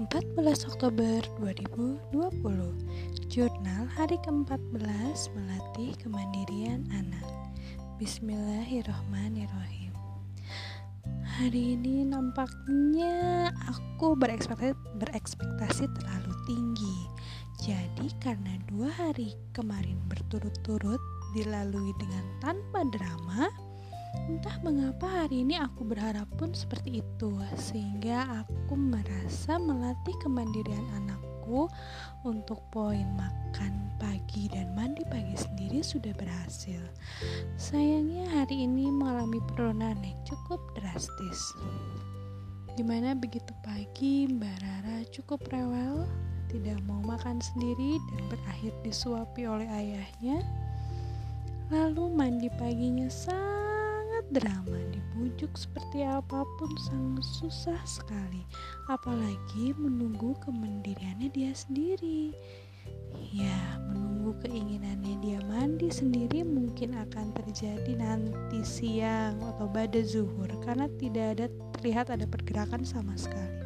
Oktober 2020 Jurnal hari ke-14 Melatih Kemandirian Anak. Bismillahirrohmanirrohim. Hari ini nampaknya aku berekspektasi, berekspektasi terlalu tinggi. Jadi karena dua hari kemarin berturut-turut dilalui dengan tanpa drama Entah mengapa hari ini aku berharap pun seperti itu, sehingga aku merasa melatih kemandirian anakku untuk poin makan pagi dan mandi pagi sendiri sudah berhasil. Sayangnya hari ini mengalami penurunan yang cukup drastis. Di mana begitu pagi Mbak Rara cukup rewel, tidak mau makan sendiri dan berakhir disuapi oleh ayahnya. Lalu mandi paginya sangat drama dibujuk seperti apa pun sangat susah sekali apalagi menunggu kemandiriannya dia sendiri. Ya menunggu keinginannya dia mandi sendiri mungkin akan terjadi nanti siang atau pada zuhur karena tidak ada terlihat ada pergerakan sama sekali.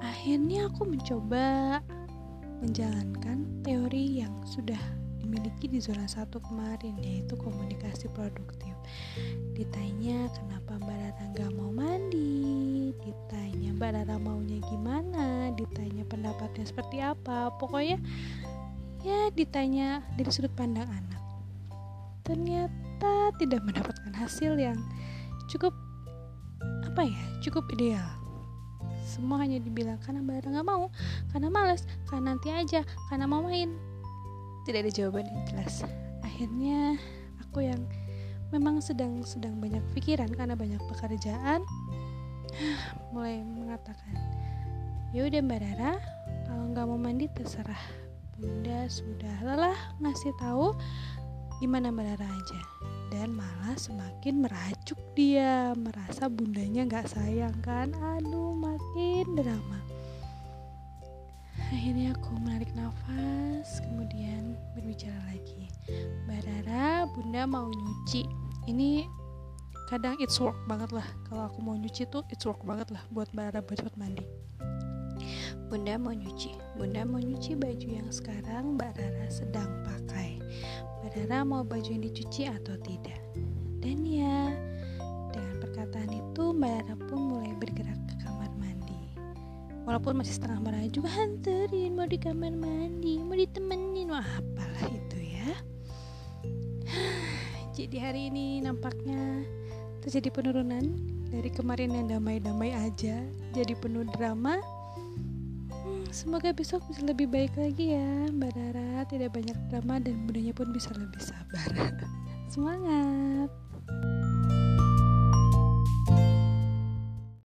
Akhirnya aku mencoba menjalankan teori yang sudah dimiliki di zona satu kemarin yaitu komunikasi produktif. Ditanya kenapa Mbak Rara nggak mau mandi? Ditanya Mbak Rara maunya gimana? Ditanya pendapatnya seperti apa? Pokoknya ya ditanya dari sudut pandang anak. Ternyata tidak mendapatkan hasil yang cukup apa ya cukup ideal. Semua hanya dibilang karena Mbak nggak mau karena males karena nanti aja karena mau main tidak ada jawaban yang jelas. Akhirnya aku yang memang sedang sedang banyak pikiran karena banyak pekerjaan mulai mengatakan ya udah mbak Rara kalau nggak mau mandi terserah. Bunda sudah lelah ngasih tahu gimana mbak Rara aja. Dan malah semakin merajuk dia merasa bundanya nggak sayang kan? Aduh makin drama akhirnya aku menarik nafas kemudian berbicara lagi. Mbak Rara bunda mau nyuci. Ini kadang it's work banget lah. Kalau aku mau nyuci tuh it's work banget lah buat Mbak Rara buat mandi. Bunda mau nyuci. Bunda mau nyuci baju yang sekarang Mbak Rara sedang pakai. Mbak Rara mau baju yang dicuci atau tidak? Dan ya dengan perkataan itu Mbak Rara pun mulai bergerak walaupun masih setengah marah juga hantarin mau di kamar mandi mau ditemenin. Wah apalah itu ya. Jadi hari ini nampaknya terjadi penurunan dari kemarin yang damai-damai aja jadi penuh drama. Hmm, semoga besok bisa lebih baik lagi ya Mbak Dara tidak banyak drama dan budanya pun bisa lebih sabar. Semangat